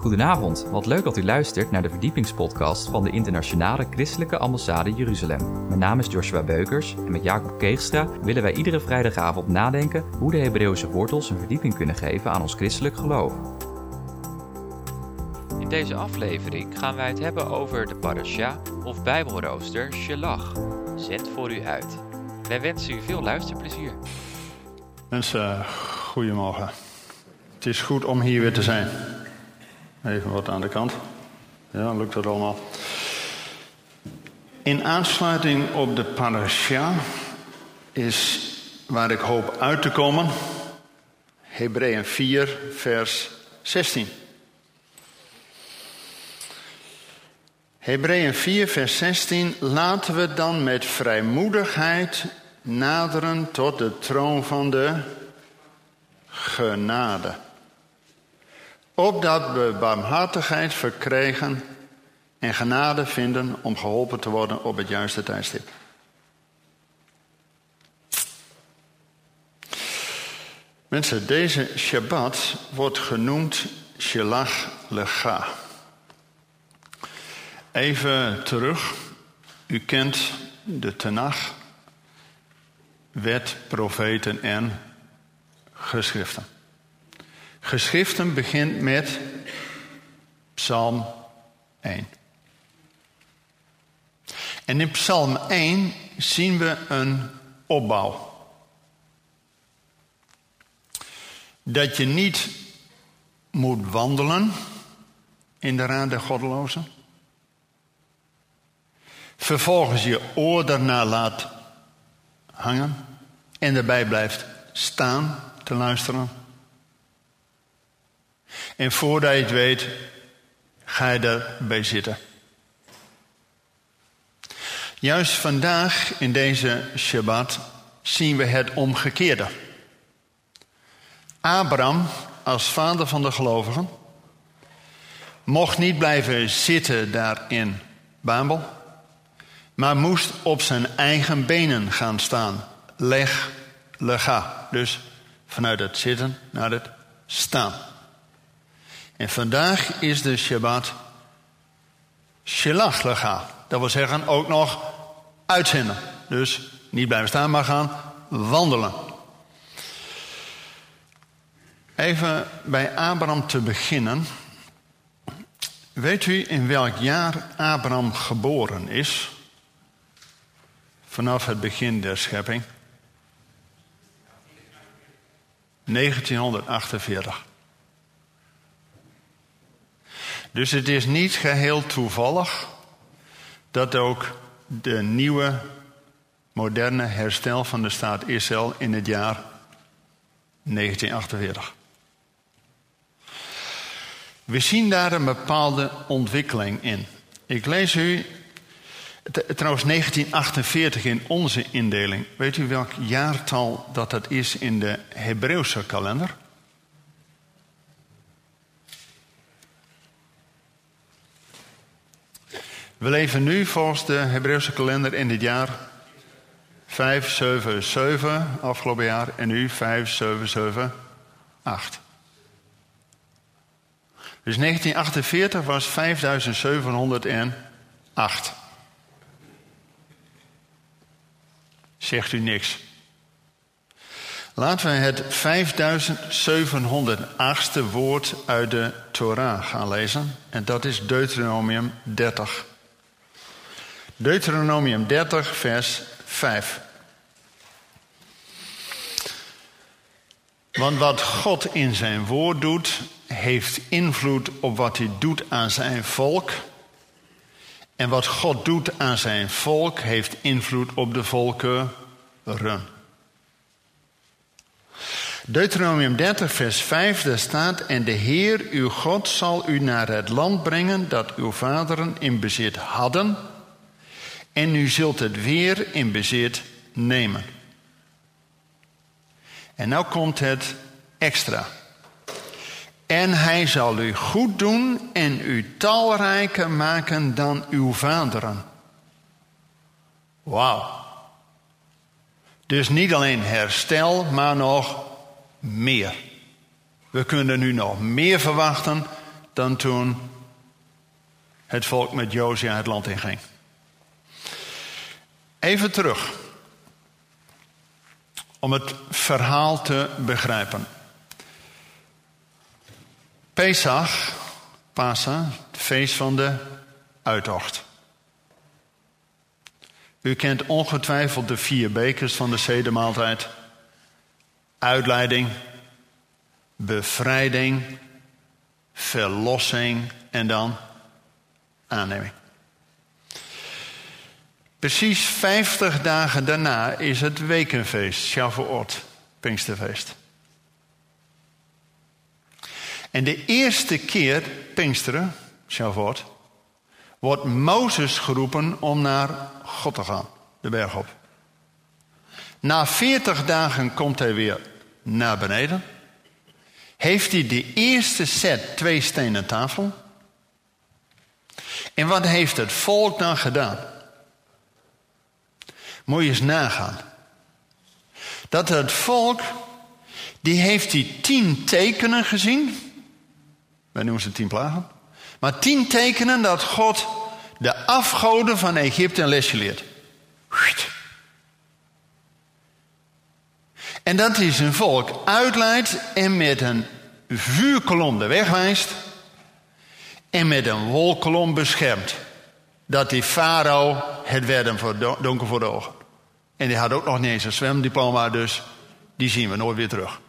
Goedenavond, wat leuk dat u luistert naar de verdiepingspodcast van de Internationale Christelijke Ambassade Jeruzalem. Mijn naam is Joshua Beukers en met Jacob Keegstra willen wij iedere vrijdagavond nadenken hoe de Hebreeuwse wortels een verdieping kunnen geven aan ons christelijk geloof. In deze aflevering gaan wij het hebben over de parasha of bijbelrooster Shelach. Zend voor u uit. Wij wensen u veel luisterplezier. Mensen, goedemorgen. Het is goed om hier weer te zijn. Even wat aan de kant. Ja, lukt dat allemaal. In aansluiting op de parasha is waar ik hoop uit te komen. Hebreeën 4, vers 16. Hebreeën 4, vers 16. Laten we dan met vrijmoedigheid naderen tot de troon van de genade. Opdat we barmhartigheid verkregen en genade vinden om geholpen te worden op het juiste tijdstip. Mensen, deze Shabbat wordt genoemd Shelach Lecha. Even terug. U kent de Tenach, wet, profeten en geschriften. Geschriften begint met Psalm 1. En in Psalm 1 zien we een opbouw. Dat je niet moet wandelen in de raad der goddelozen. Vervolgens je oor daarna laat hangen en erbij blijft staan te luisteren. En voordat je het weet, ga je erbij zitten. Juist vandaag in deze Shabbat zien we het omgekeerde. Abraham, als vader van de gelovigen, mocht niet blijven zitten daar in Babel, maar moest op zijn eigen benen gaan staan. Leg, lega. Dus vanuit het zitten naar het staan. En vandaag is de Shabbat Shelach Lega. Dat wil zeggen ook nog uitzenden. Dus niet blijven staan, maar gaan wandelen. Even bij Abraham te beginnen. Weet u in welk jaar Abraham geboren is? Vanaf het begin der schepping. 1948. Dus het is niet geheel toevallig dat ook de nieuwe, moderne herstel van de staat Israël in het jaar 1948. We zien daar een bepaalde ontwikkeling in. Ik lees u trouwens 1948 in onze indeling. Weet u welk jaartal dat dat is in de Hebreeuwse kalender? We leven nu volgens de Hebreeuwse kalender in dit jaar 577 afgelopen jaar en nu 5778. Dus 1948 was 5708. Zegt u niks. Laten we het 5708ste woord uit de Torah gaan lezen. En dat is Deuteronomium 30. Deuteronomium 30, vers 5. Want wat God in zijn woord doet, heeft invloed op wat hij doet aan zijn volk. En wat God doet aan zijn volk, heeft invloed op de volkeren. Deuteronomium 30, vers 5, daar staat: En de Heer, uw God, zal u naar het land brengen dat uw vaderen in bezit hadden en u zult het weer in bezit nemen. En nou komt het extra. En hij zal u goed doen en u talrijker maken dan uw vaderen. Wauw. Dus niet alleen herstel, maar nog meer. We kunnen nu nog meer verwachten dan toen het volk met Josia het land inging. Even terug. Om het verhaal te begrijpen. Pesach, Pasa, feest van de uitocht. U kent ongetwijfeld de vier bekers van de zedemaaltijd. Uitleiding, bevrijding, verlossing en dan aanneming. Precies 50 dagen daarna is het wekenfeest, Shavuot, Pinksterfeest. En de eerste keer, Pinksteren, Shavuot, wordt Mozes geroepen om naar God te gaan, de berg op. Na 40 dagen komt hij weer naar beneden. Heeft hij de eerste set twee stenen tafel. En wat heeft het volk dan gedaan? Moet je eens nagaan. Dat het volk, die heeft die tien tekenen gezien. Wij noemen ze tien plagen. Maar tien tekenen dat God de afgoden van Egypte een lesje leert. En dat hij zijn volk uitleidt en met een vuurkolom de weg wijst. En met een wolkolom beschermt. Dat die farao het werden voor donker voor de ogen. En die had ook nog niet eens een zwemdiploma, dus die zien we nooit weer terug.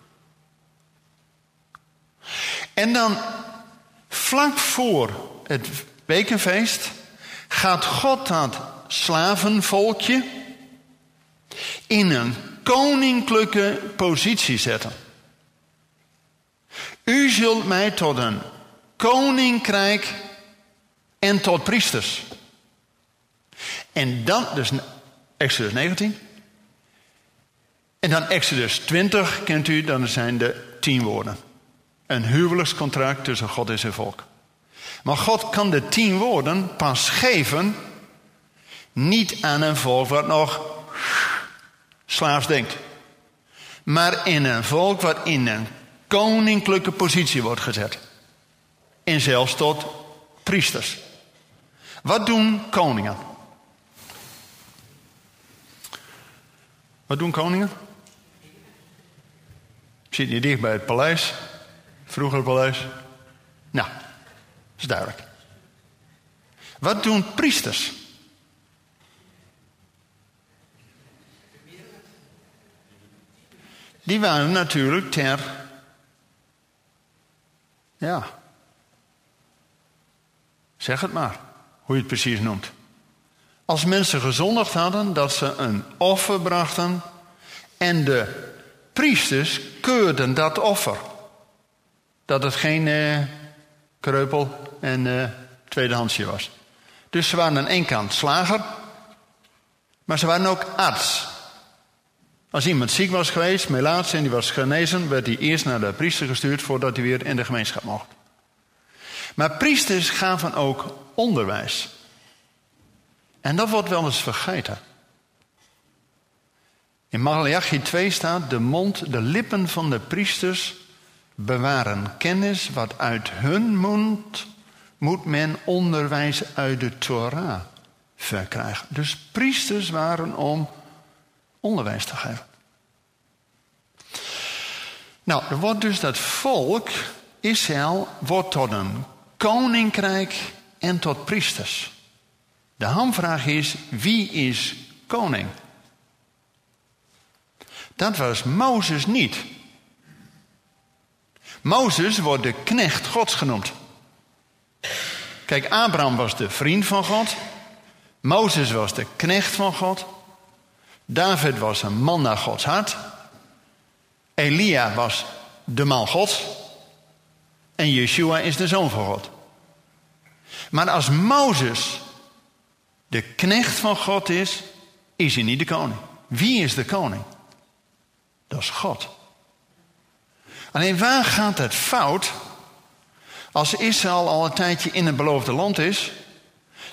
En dan vlak voor het wekenfeest gaat God dat slavenvolkje in een koninklijke positie zetten. U zult mij tot een koninkrijk en tot priesters. En dan, dus Exodus 19. En dan Exodus 20, kent u, dan zijn de tien woorden. Een huwelijkscontract tussen God en zijn volk. Maar God kan de tien woorden pas geven, niet aan een volk wat nog slaafs denkt. Maar in een volk wat in een koninklijke positie wordt gezet. En zelfs tot priesters. Wat doen koningen? Wat doen koningen? Zit je dicht bij het paleis? Vroeger paleis? Nou, is duidelijk. Wat doen priesters? Die waren natuurlijk ter. Ja. Zeg het maar, hoe je het precies noemt. Als mensen gezondigd hadden, dat ze een offer brachten. En de priesters keurden dat offer. Dat het geen eh, kreupel en eh, tweedehandsje was. Dus ze waren aan één kant slager, maar ze waren ook arts. Als iemand ziek was geweest, melaats en die was genezen, werd hij eerst naar de priester gestuurd voordat hij weer in de gemeenschap mocht. Maar priesters gaven ook onderwijs. En dat wordt wel eens vergeten. In Malachi 2 staat: De mond, de lippen van de priesters bewaren kennis, wat uit hun mond moet men onderwijs uit de Torah verkrijgen. Dus priesters waren om onderwijs te geven. Nou, er wordt dus dat volk, Israël, wordt tot een koninkrijk en tot priesters. De hamvraag is, wie is koning? Dat was Mozes niet. Mozes wordt de knecht Gods genoemd. Kijk, Abraham was de vriend van God. Mozes was de knecht van God. David was een man naar Gods hart. Elia was de man Gods. En Yeshua is de zoon van God. Maar als Mozes de knecht van God is, is hij niet de koning. Wie is de koning? Dat is God. Alleen waar gaat het fout als Israël al een tijdje in het beloofde land is?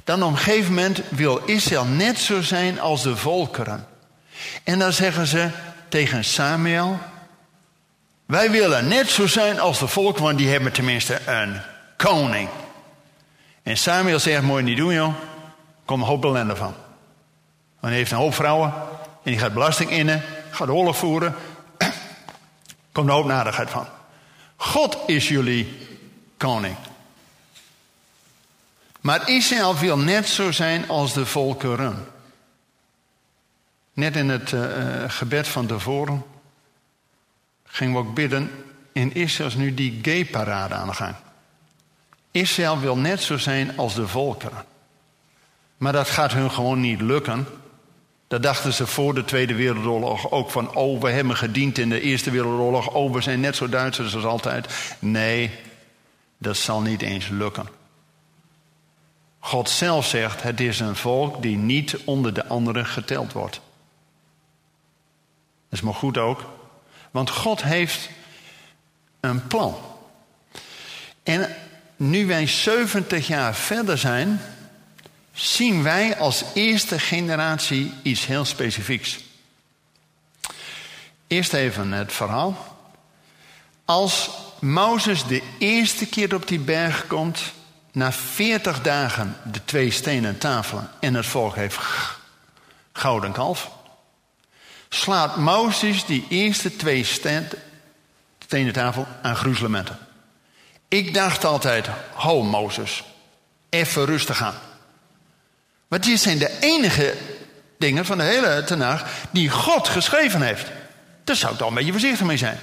Dan op een gegeven moment wil Israël net zo zijn als de volkeren. En dan zeggen ze tegen Samuel: Wij willen net zo zijn als de volk, want die hebben tenminste een koning. En Samuel zegt, mooi niet doen joh, kom een hoop ellende van. Want hij heeft een hoop vrouwen en die gaat belasting innen, gaat oorlog voeren. Komt een hoop nadigheid van. God is jullie koning. Maar Israël wil net zo zijn als de volkeren. Net in het uh, gebed van tevoren gingen we ook bidden. In Israël is nu die gay-parade aan de gang. Israël wil net zo zijn als de volkeren. Maar dat gaat hun gewoon niet lukken. Dat dachten ze voor de Tweede Wereldoorlog ook van... oh, we hebben gediend in de Eerste Wereldoorlog... oh, we zijn net zo Duitsers als altijd. Nee, dat zal niet eens lukken. God zelf zegt, het is een volk die niet onder de anderen geteld wordt. Dat is maar goed ook. Want God heeft een plan. En nu wij 70 jaar verder zijn, zien wij als eerste generatie iets heel specifieks. Eerst even het verhaal. Als Mozes de eerste keer op die berg komt, na 40 dagen de twee stenen tafelen en het volk heeft gouden kalf, slaat Mozes die eerste twee stenen tafel aan gruzelementen. Ik dacht altijd, ho Mozes, even rustig aan. Want dit zijn de enige dingen van de hele Tenach die God geschreven heeft. Daar zou ik dan een beetje voorzichtig mee zijn.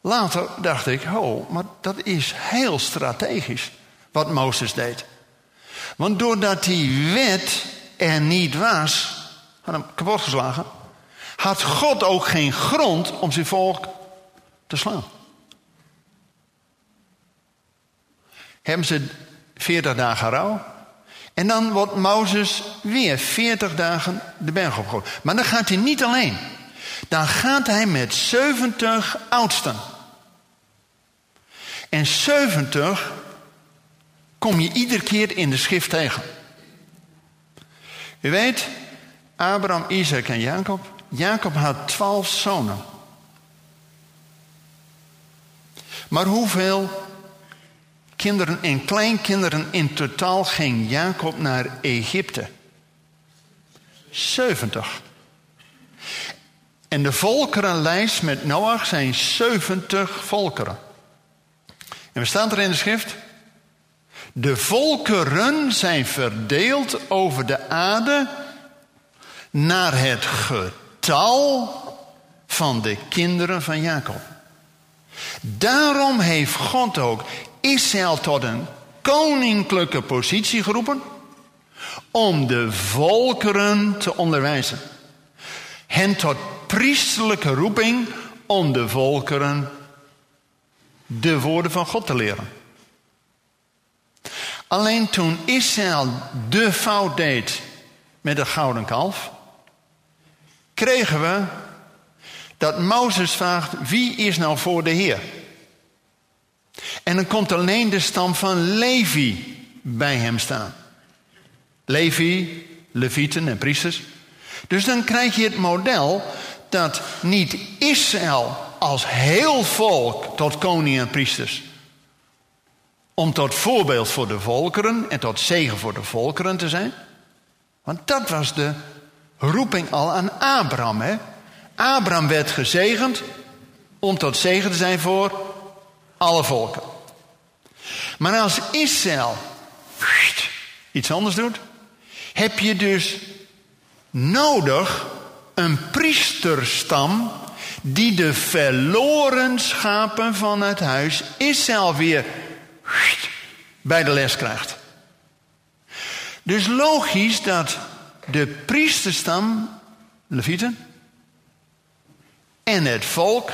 Later dacht ik, oh, maar dat is heel strategisch wat Mozes deed. Want doordat die wet er niet was, had hem kapot geslagen, had God ook geen grond om zijn volk te slaan. Hebben ze 40 dagen rouw. En dan wordt Mozes weer 40 dagen de berg opgegooid. Maar dan gaat hij niet alleen. Dan gaat hij met 70 oudsten. En 70 kom je iedere keer in de schrift tegen. U weet, Abraham, Isaac en Jacob. Jacob had twaalf zonen. Maar hoeveel kinderen en kleinkinderen in totaal ging Jacob naar Egypte? 70. En de volkerenlijst met Noach zijn 70 volkeren. En wat staat er in de schrift? De volkeren zijn verdeeld over de aarde naar het getal van de kinderen van Jacob. Daarom heeft God ook Israël tot een koninklijke positie geroepen om de volkeren te onderwijzen. Hen tot priesterlijke roeping om de volkeren de woorden van God te leren. Alleen toen Israël de fout deed met de gouden kalf, kregen we dat Mozes vraagt: wie is nou voor de Heer? En dan komt alleen de stam van Levi bij hem staan. Levi, levieten en priesters. Dus dan krijg je het model dat niet Israël als heel volk tot koning en priesters. Om tot voorbeeld voor de volkeren en tot zegen voor de volkeren te zijn. Want dat was de roeping al aan Abraham. Hè? Abraham werd gezegend om tot zegen te zijn voor alle volken. Maar als Israël iets anders doet, heb je dus nodig een priesterstam die de verloren schapen van het huis Israël weer bij de les krijgt. Dus logisch dat de priesterstam, Levieten, en het volk,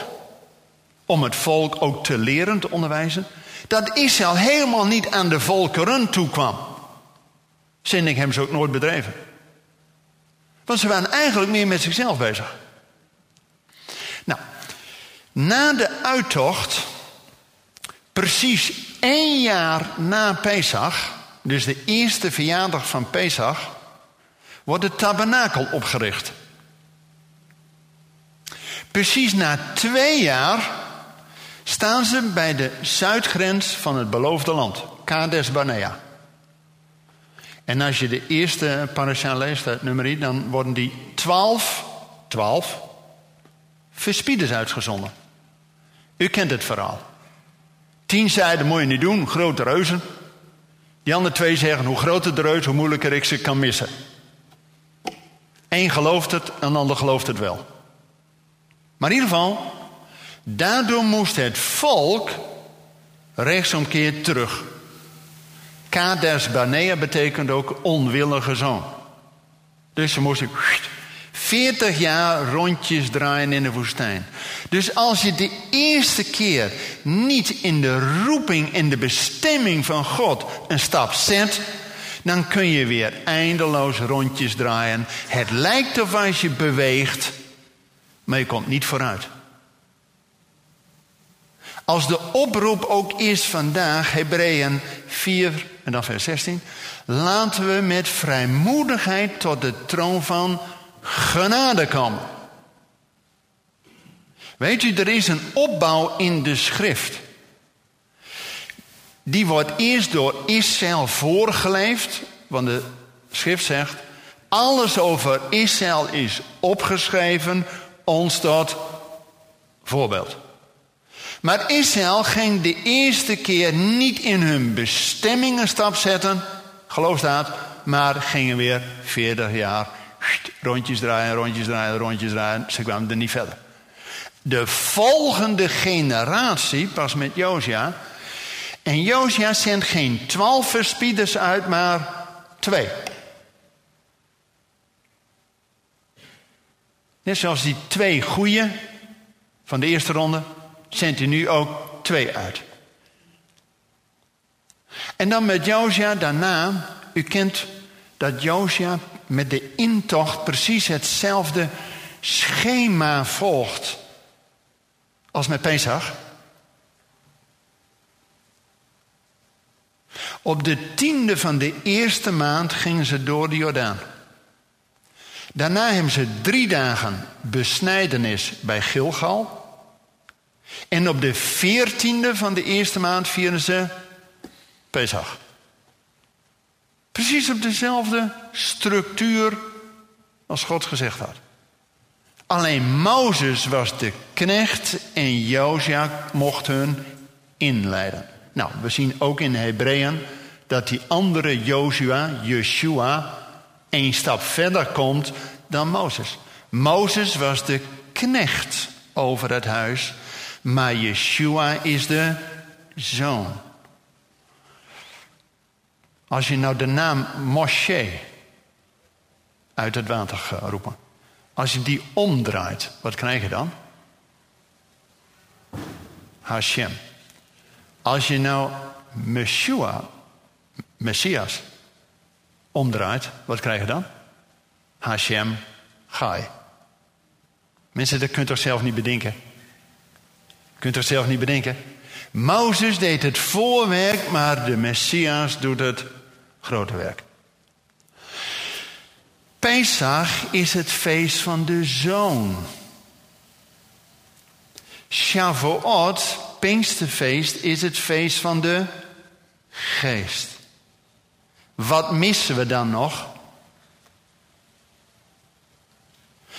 om het volk ook te leren, te onderwijzen, dat Israël helemaal niet aan de volkeren toekwam. Zending hebben ze ook nooit bedreven. Want ze waren eigenlijk meer met zichzelf bezig. Nou, na de uittocht, precies één jaar na Pesach, dus de eerste verjaardag van Pesach, wordt de tabernakel opgericht. Precies na twee jaar staan ze bij de zuidgrens van het beloofde land, Kades Barnea. En als je de eerste parasha leest uit nummer dan worden die twaalf, twaalf verspieders uitgezonden. U kent het verhaal. Tien zeiden, moet je niet doen, grote reuzen. Die andere twee zeggen, hoe groter de reus, hoe moeilijker ik ze kan missen. Eén gelooft het, een ander gelooft het wel. Maar in ieder geval, daardoor moest het volk rechtsomkeer terug. Kades Barnea betekent ook onwillige zoon. Dus ze moesten 40 jaar rondjes draaien in de woestijn. Dus als je de eerste keer niet in de roeping, in de bestemming van God een stap zet, dan kun je weer eindeloos rondjes draaien. Het lijkt of als je beweegt, maar je komt niet vooruit. Als de oproep ook is vandaag, Hebreeën 4 en dan vers 16. Laten we met vrijmoedigheid tot de troon van genade komen. Weet u, er is een opbouw in de schrift. Die wordt eerst door Israël voorgeleefd, want de schrift zegt: alles over Israël is opgeschreven, ons tot voorbeeld. Maar Israël ging de eerste keer niet in hun bestemming een stap zetten, geloof dat, maar gingen weer 40 jaar rondjes draaien, rondjes draaien, rondjes draaien. Ze kwamen er niet verder. De volgende generatie, pas met Josia. En Josia zendt geen twaalf verspieders uit, maar twee. Net zoals die twee goeie van de eerste ronde, zendt hij nu ook twee uit. En dan met Josia daarna, u kent dat Josia met de intocht precies hetzelfde schema volgt als met Pesach. Op de tiende van de eerste maand gingen ze door de Jordaan. Daarna hebben ze drie dagen besnijdenis bij Gilgal. En op de veertiende van de eerste maand vieren ze Pesach. Precies op dezelfde structuur als God gezegd had. Alleen Mozes was de knecht en Josia mocht hun inleiden. Nou, we zien ook in Hebreeën dat die andere Joshua, Yeshua, een stap verder komt dan Mozes. Mozes was de knecht over het huis, maar Yeshua is de zoon. Als je nou de naam Moshe uit het water gaat roepen. Als je die omdraait, wat krijg je dan? Hashem. Als je nou Meshua, Messias, omdraait, wat krijg je dan? Hashem Gai. Mensen, dat kunt toch zelf niet bedenken? Kunt toch zelf niet bedenken? Mozes deed het voorwerk, maar de Messias doet het grote werk. Pesach is het feest van de zoon. Shavuot, Pinksterfeest, is het feest van de geest. Wat missen we dan nog?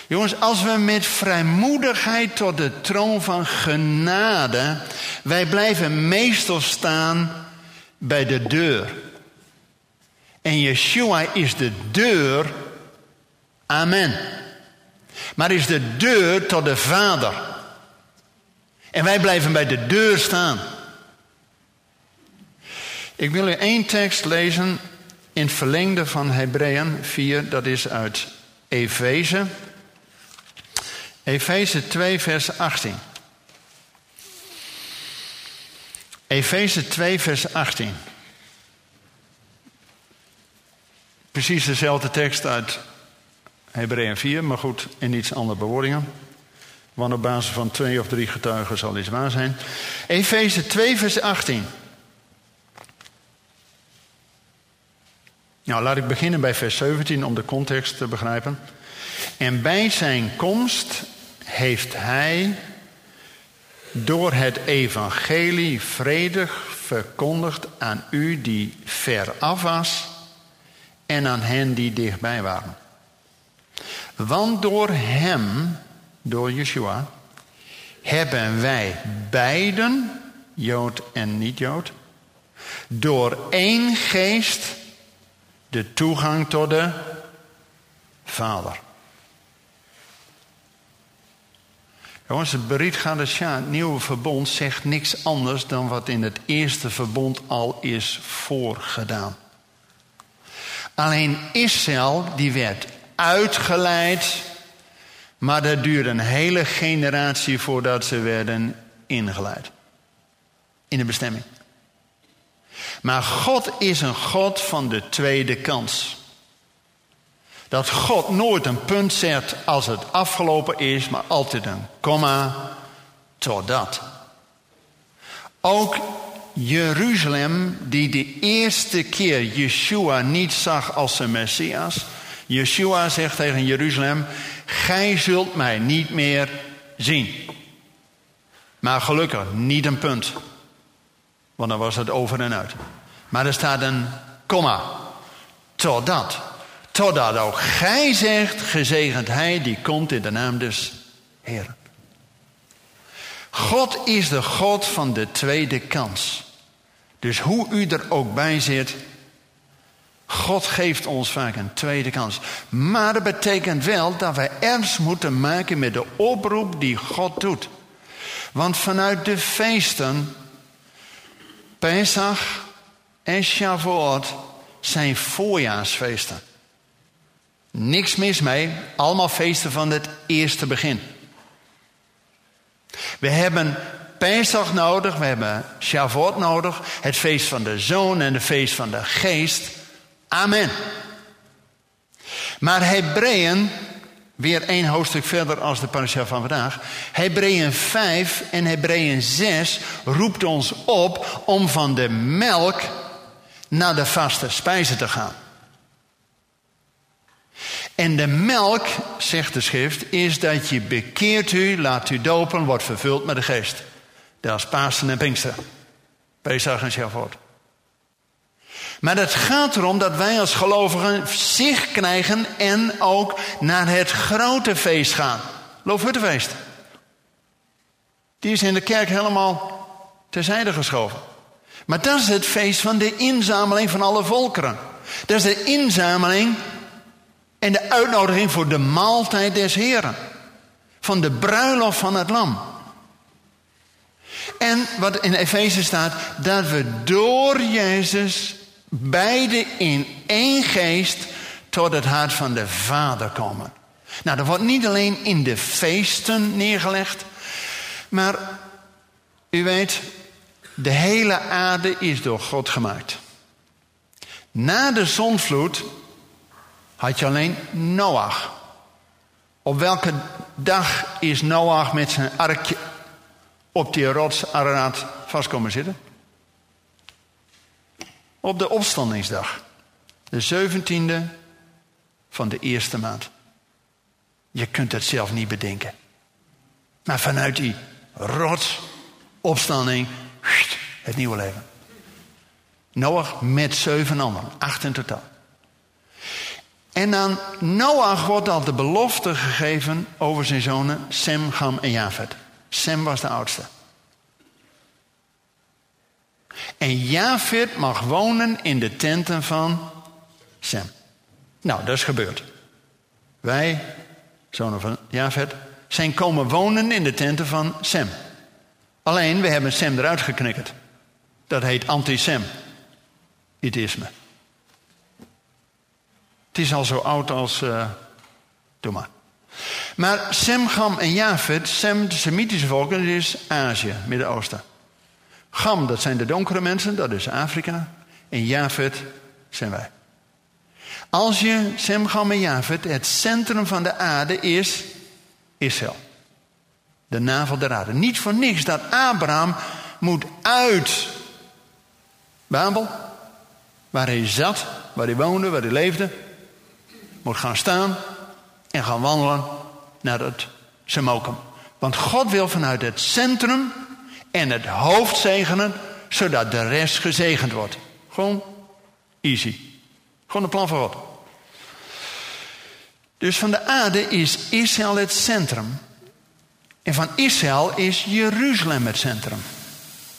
Jongens, als we met vrijmoedigheid tot de troon van genade, wij blijven meestal staan bij de deur. En Yeshua is de deur. Amen. Maar is de deur tot de Vader. En wij blijven bij de deur staan. Ik wil u één tekst lezen in verlengde van Hebreeën 4, dat is uit Efeze. Efeze 2, vers 18. Efeze 2, vers 18. Precies dezelfde tekst uit Hebreeën 4, maar goed, in iets andere bewoordingen. Want op basis van twee of drie getuigen zal iets waar zijn. Efeze 2, vers 18. Nou, laat ik beginnen bij vers 17 om de context te begrijpen. En bij zijn komst heeft hij door het evangelie vredig verkondigd aan u die veraf was en aan hen die dichtbij waren. Want door hem, door Yeshua, hebben wij beiden, Jood en niet-Jood, door één geest de toegang tot de Vader. Jongens, het Berit Gadesha, het nieuwe verbond, zegt niks anders dan wat in het eerste verbond al is voorgedaan. Alleen Israël, die werd uitgeleid, maar dat duurde een hele generatie voordat ze werden ingeleid. In de bestemming. Maar God is een God van de tweede kans. Dat God nooit een punt zet als het afgelopen is, maar altijd een komma totdat. Ook Jeruzalem, die de eerste keer Yeshua niet zag als zijn Messias. Yeshua zegt tegen Jeruzalem: Gij zult mij niet meer zien. Maar gelukkig niet een punt. Want dan was het over en uit. Maar er staat een komma. Totdat. Totdat ook gij zegt, gezegend hij die komt in de naam des Heeren. God is de God van de tweede kans. Dus hoe u er ook bij zit, God geeft ons vaak een tweede kans. Maar dat betekent wel dat wij ernst moeten maken met de oproep die God doet. Want vanuit de feesten, Pesach en Shavuot, zijn voorjaarsfeesten. Niks mis mee, allemaal feesten van het eerste begin. We hebben Pesach nodig, we hebben Shavuot nodig, het feest van de Zoon en het feest van de Geest. Amen. Maar Hebreeën, weer één hoofdstuk verder als de parasha van vandaag. Hebreeën 5 en Hebreeën 6 roept ons op om van de melk naar de vaste spijzen te gaan. En de melk, zegt de schrift, is dat je bekeert u, laat u dopen, wordt vervuld met de geest. Dat is Pasen en Pinkster. Pesach en Shavuot. Maar het gaat erom dat wij als gelovigen zicht krijgen en ook naar het grote feest gaan. Loofhuttenfeest. Die is in de kerk helemaal terzijde geschoven. Maar dat is het feest van de inzameling van alle volkeren. Dat is de inzameling en de uitnodiging voor de maaltijd des Heren. Van de bruiloft van het lam. En wat in Efeze staat, dat we door Jezus beide in één geest tot het hart van de Vader komen. Nou, dat wordt niet alleen in de feesten neergelegd, maar u weet, de hele aarde is door God gemaakt. Na de zonvloed had je alleen Noach. Op welke dag is Noach met zijn arkje op die rots Ararat vast komen zitten? Op de opstandingsdag. De zeventiende van de eerste maand. Je kunt het zelf niet bedenken. Maar vanuit die rots, opstanding, het nieuwe leven. Noach met zeven anderen, acht in totaal. En aan Noach wordt al de belofte gegeven over zijn zonen Sem, Gam en Javed. Sem was de oudste. En Javed mag wonen in de tenten van Sem. Nou, dat is gebeurd. Wij, zonen van Javed, zijn komen wonen in de tenten van Sem. Alleen, we hebben Sem eruit geknikkerd. Dat heet anti-Sem. Itisme. Het is al zo oud als. Uh, maar. Maar Sem, Gam en Jafet, Sem, de Semitische volken, dat is Azië, Midden-Oosten. Gam, dat zijn de donkere mensen, dat is Afrika. En Jafet zijn wij. Als je Sem, Gam en Jafet, het centrum van de aarde is Israël. De navel der aarde. Niet voor niks dat Abraham moet uit Babel, waar hij zat, waar hij woonde, waar hij leefde, moet gaan staan en gaan wandelen naar het Semokum. Want God wil vanuit het centrum en het hoofd zegenen, zodat de rest gezegend wordt. Gewoon easy. Gewoon een plan voor God. Dus van de aarde is Israël het centrum. En van Israël is Jeruzalem het centrum.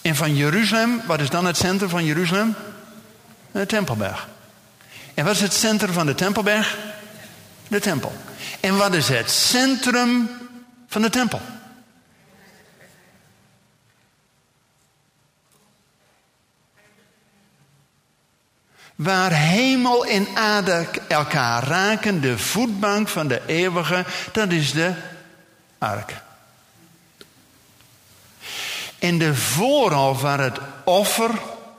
En van Jeruzalem, wat is dan het centrum van Jeruzalem? De Tempelberg. En wat is het centrum van de Tempelberg? De tempel. En wat is het centrum van de tempel? Waar hemel en aarde elkaar raken, de voetbank van de eeuwige, dat is de ark. En de voorhoofd waar het offer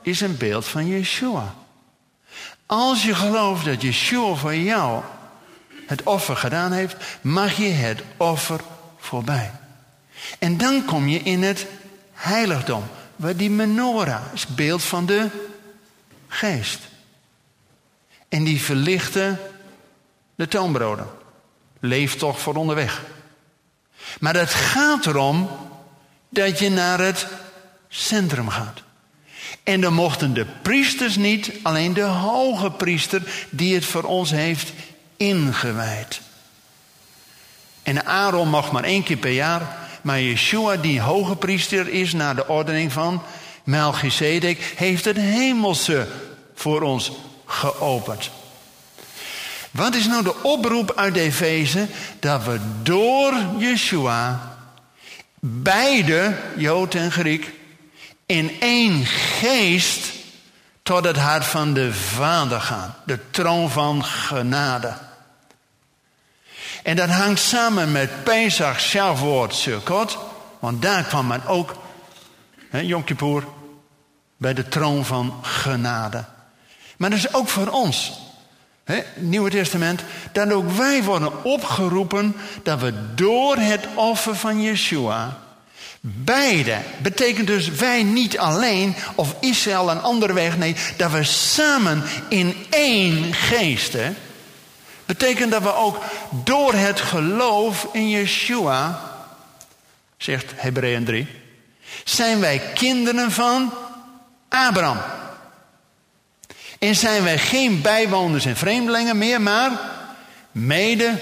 is een beeld van Yeshua. Als je gelooft dat Yeshua voor jou het offer gedaan heeft, mag je het offer voorbij. En dan kom je in het heiligdom, waar die menorah is beeld van de geest. En die verlichten de toonbroden. Leef toch voor onderweg. Maar het gaat erom dat je naar het centrum gaat. En dan mochten de priesters niet, alleen de hoge priester die het voor ons heeft ingewijd. En Aaron mag maar één keer per jaar, maar Yeshua, die hoge priester is naar de ordening van Melchizedek, heeft het hemelse voor ons geopend. Wat is nou de oproep uit Efeze? Dat we door Yeshua, beide, Jood en Griek, in één geest tot het hart van de Vader gaan. De troon van genade. En dat hangt samen met Pesach, Shavuot, Sukkot. Want daar kwam men ook, hè, Kippur, bij de troon van genade. Maar dat is ook voor ons. Hè, Nieuwe Testament. Dat ook wij worden opgeroepen dat we door het offer van Yeshua Beide betekent dus wij niet alleen of Israël een andere weg. Nee, dat we samen in één geest. Hè, betekent dat we ook door het geloof in Yeshua, zegt Hebreeën 3, zijn wij kinderen van Abraham. En zijn wij geen bijwoners en vreemdelingen meer, maar mede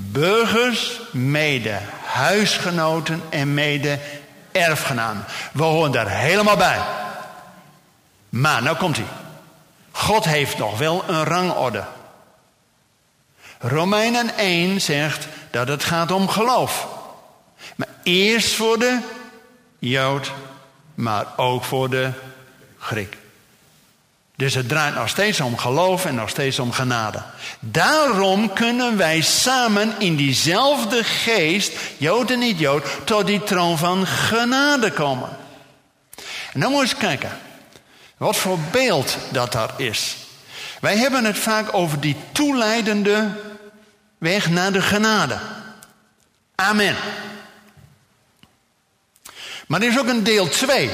burgers, mede huisgenoten en mede erfgenamen. We horen daar helemaal bij. Maar nou komt hij. God heeft nog wel een rangorde. Romeinen 1 zegt dat het gaat om geloof. Maar eerst voor de Jood, maar ook voor de Griek. Dus het draait nog steeds om geloof en nog steeds om genade. Daarom kunnen wij samen in diezelfde geest, Jood en niet Jood, tot die troon van genade komen. En dan moet je eens kijken, wat voor beeld dat daar is. Wij hebben het vaak over die toeleidende weg naar de genade. Amen. Maar er is ook een deel 2.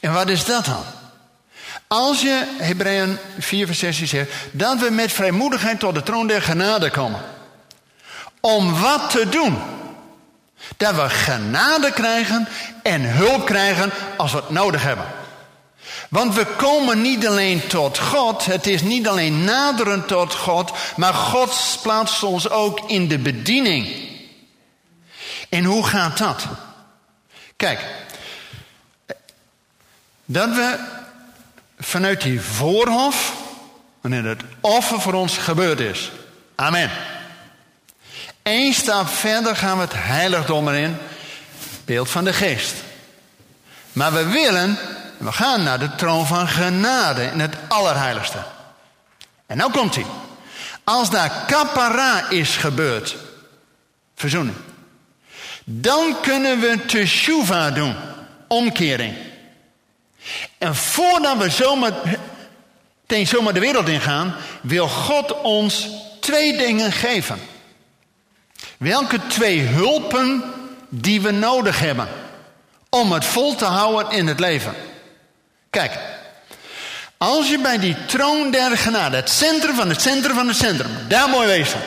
En wat is dat dan? Als je, Hebreeën 4 vers 16 zegt, dat we met vrijmoedigheid tot de troon der genade komen. Om wat te doen? Dat we genade krijgen en hulp krijgen als we het nodig hebben. Want we komen niet alleen tot God, het is niet alleen naderen tot God, maar God plaatst ons ook in de bediening. En hoe gaat dat? Kijk, dat we vanuit die voorhof, wanneer het offer voor ons gebeurd is. Amen. Eén stap verder gaan we het heiligdom erin, beeld van de geest. Maar we willen, we gaan naar de troon van genade in het allerheiligste. En nou komt hij. Als daar kapara is gebeurd, verzoening, dan kunnen we teshuva doen, omkering. En voordat we zomaar, tegen zomaar de wereld ingaan, wil God ons twee dingen geven. Welke twee hulpen die we nodig hebben om het vol te houden in het leven. Kijk, als je bij die troon der genade, het centrum van het centrum van het centrum, daar mooi wezen.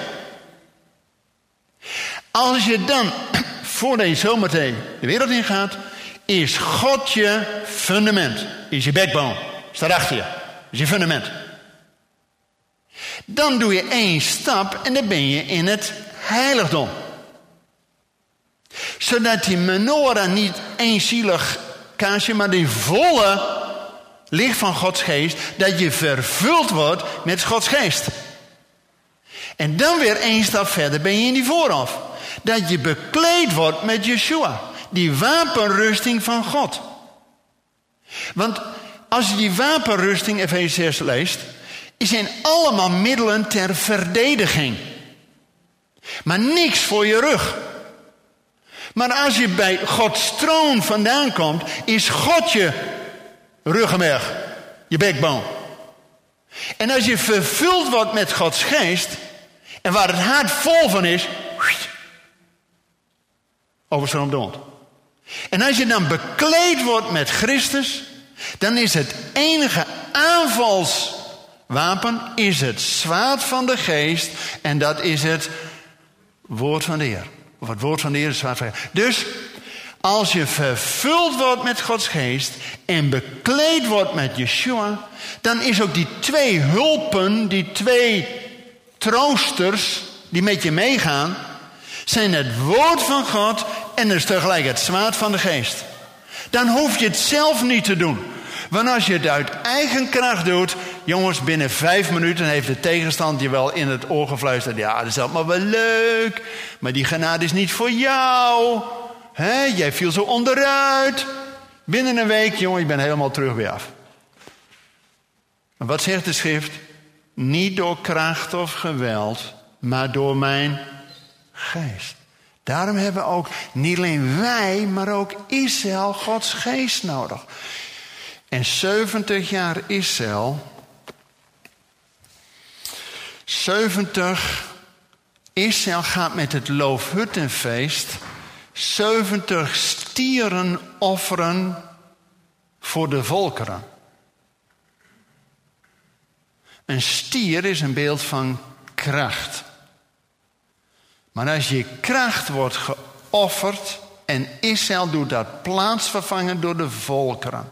Als je dan, voordat je zometeen de wereld ingaat, is God je fundament. Is je backbone. Staat achter je. Is je fundament. Dan doe je één stap en dan ben je in het heiligdom. Zodat die menorah niet eenzielig kaasje, maar die volle licht van Gods geest, dat je vervuld wordt met Gods geest. En dan weer één stap verder ben je in die vooraf. Dat je bekleed wordt met Yeshua. Die wapenrusting van God. Want als je die wapenrusting, Efeze 6 leest, zijn allemaal middelen ter verdediging. Maar niks voor je rug. Maar als je bij Gods troon vandaan komt, is God je ruggenmerg, je backbone. En als je vervuld wordt met Gods geest, en waar het hart vol van is, overstroomt de. En als je dan bekleed wordt met Christus, dan is het enige aanvalswapen is het zwaard van de geest en dat is het woord van de Heer. Of het woord van de Heer is zwaard van de Heer. Dus als je vervuld wordt met Gods geest en bekleed wordt met Yeshua, dan is ook die twee hulpen, die twee troosters die met je meegaan, zijn het woord van God en dus tegelijk het zwaard van de geest. Dan hoef je het zelf niet te doen. Want als je het uit eigen kracht doet, jongens, binnen vijf minuten heeft de tegenstand je wel in het oor gefluisterd. Ja, dat is allemaal wel leuk, maar die genade is niet voor jou. He, jij viel zo onderuit. Binnen een week, jongen, je bent helemaal terug weer af. En wat zegt de schrift? Niet door kracht of geweld, maar door mijn geest. Daarom hebben ook niet alleen wij, maar ook Israël Gods geest nodig. En 70 jaar Israël. 70 Israël gaat met het Loofhuttenfeest 70 stieren offeren voor de volkeren. Een stier is een beeld van kracht. Maar als je kracht wordt geofferd en Israël doet dat plaatsvervangen door de volkeren.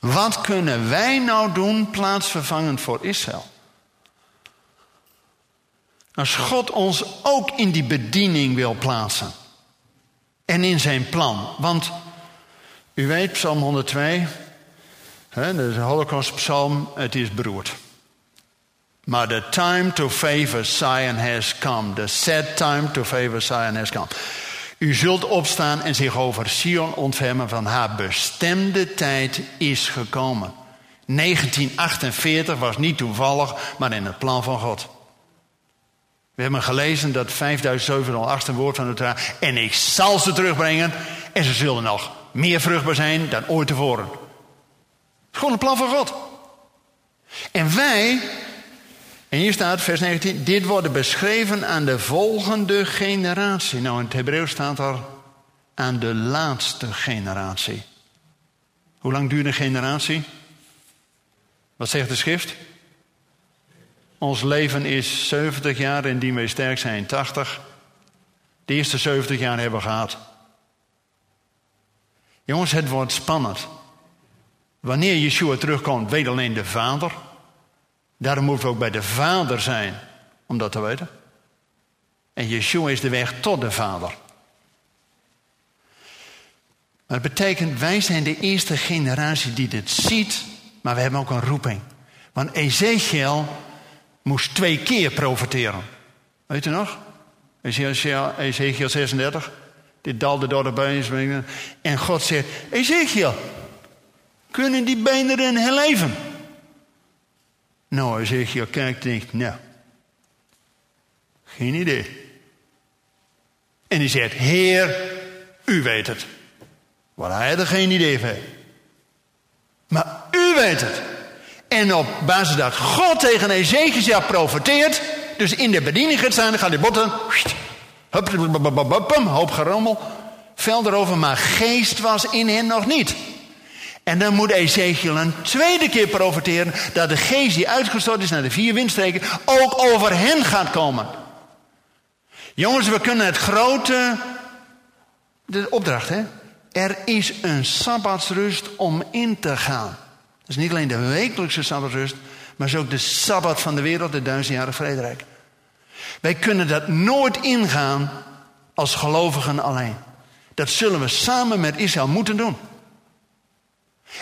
Wat kunnen wij nou doen plaatsvervangend voor Israël? Als God ons ook in die bediening wil plaatsen. En in zijn plan. Want u weet, Psalm 102, hè, dat is een Holocaustpsalm, het is beroerd. Maar the time to favor Zion has come. The set time to favor Zion has come. U zult opstaan en zich over Sion ontfermen van haar bestemde tijd is gekomen. 1948 was niet toevallig, maar in het plan van God. We hebben gelezen dat 5708 een woord van de Torah. En ik zal ze terugbrengen. En ze zullen nog meer vruchtbaar zijn dan ooit tevoren. Het is gewoon een plan van God. En wij, en hier staat vers 19, dit wordt beschreven aan de volgende generatie. Nou, in het Hebreeuws staat er aan de laatste generatie. Hoe lang duurt een generatie? Wat zegt de schrift? Ons leven is 70 jaar en die wij sterk zijn 80. De eerste 70 jaar hebben we gehad. Jongens, het wordt spannend. Wanneer Yeshua terugkomt, weet alleen de Vader. Daarom moeten we ook bij de Vader zijn om dat te weten. En Yeshua is de weg tot de Vader. Maar het betekent, wij zijn de eerste generatie die dit ziet, maar we hebben ook een roeping. Want Ezekiel moest twee keer profiteren. Weet u nog? Ezekiel 36. Dit dalde door de benen. En God zegt: Ezekiel, kunnen die benen erin herleven? Nou, Ezekiel kijkt en denkt: Nou, geen idee. En hij zegt: Heer, u weet het. Want hij had er geen idee van. Maar u weet het. En op basis dat God tegen Ezekiel profeteert, dus in de bediening gaat staan, dan gaan die botten, hoop gerommel, vel erover, maar geest was in hen nog niet. En dan moet Ezekiel een tweede keer profeteren dat de geest die uitgestort is naar de vier windstreken ook over hen gaat komen. Jongens, we kunnen het grote. De opdracht, hè? Er is een sabbatsrust om in te gaan. Dat is niet alleen de wekelijkse sabbatsrust, maar is ook de sabbat van de wereld, de duizendjarige vrederijk. Wij kunnen dat nooit ingaan als gelovigen alleen. Dat zullen we samen met Israël moeten doen.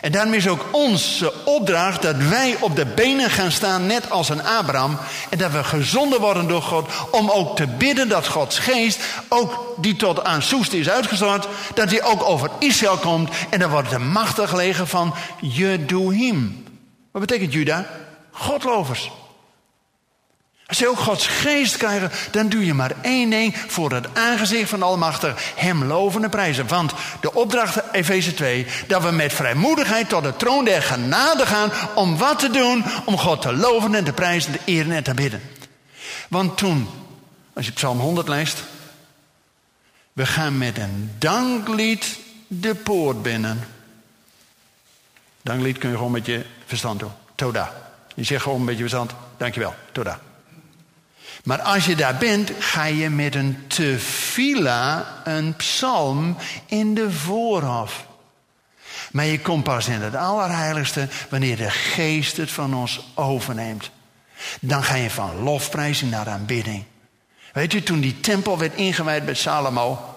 En daarom is ook onze opdracht dat wij op de benen gaan staan, net als een Abraham. En dat we gezonden worden door God. Om ook te bidden dat Gods geest, ook die tot aan Soest is uitgestort, dat hij ook over Israël komt. En dan wordt de machtig leger van Jeduhim. Wat betekent Juda? Godlovers. Als je ook Gods geest krijgt, dan doe je maar één ding voor het aangezicht van de Almachtig. Hem loven en prijzen. Want de opdracht, Efeze 2, dat we met vrijmoedigheid tot de troon der genade gaan. Om wat te doen? Om God te loven en te prijzen, te eren en te bidden. Want toen, als je Psalm 100 leest. We gaan met een danklied de poort binnen. Danklied kun je gewoon met je verstand doen. Toda. Je zegt gewoon met je verstand, dankjewel, toda. Maar als je daar bent, ga je met een tefila, een psalm, in de voorhof. Maar je komt pas in het allerheiligste wanneer de geest het van ons overneemt. Dan ga je van lofprijzing naar aanbidding. Weet u, toen die tempel werd ingewijd bij Salomo,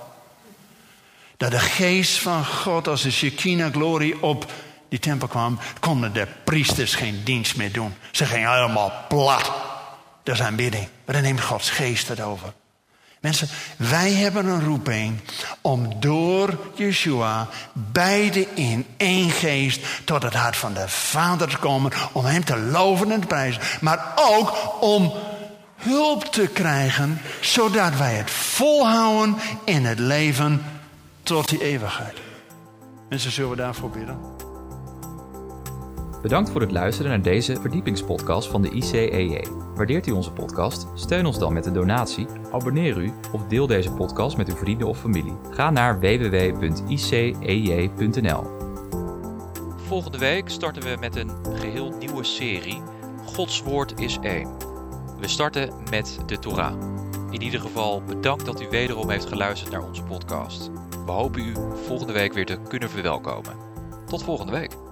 dat de geest van God als de Shekinah glorie op die tempel kwam, konden de priesters geen dienst meer doen. Ze gingen helemaal plat. Dat is aanbidding. Maar dan neemt Gods geest het over. Mensen, wij hebben een roeping om door Yeshua beide in één geest tot het hart van de Vader te komen. Om Hem te loven en te prijzen. Maar ook om hulp te krijgen, zodat wij het volhouden in het leven tot die eeuwigheid. Mensen, zullen we daarvoor bidden? Bedankt voor het luisteren naar deze verdiepingspodcast van de ICEJ. Waardeert u onze podcast? Steun ons dan met een donatie, abonneer u of deel deze podcast met uw vrienden of familie. Ga naar www.icej.nl. Volgende week starten we met een geheel nieuwe serie. Gods woord is één. We starten met de Torah. In ieder geval bedankt dat u wederom heeft geluisterd naar onze podcast. We hopen u volgende week weer te kunnen verwelkomen. Tot volgende week.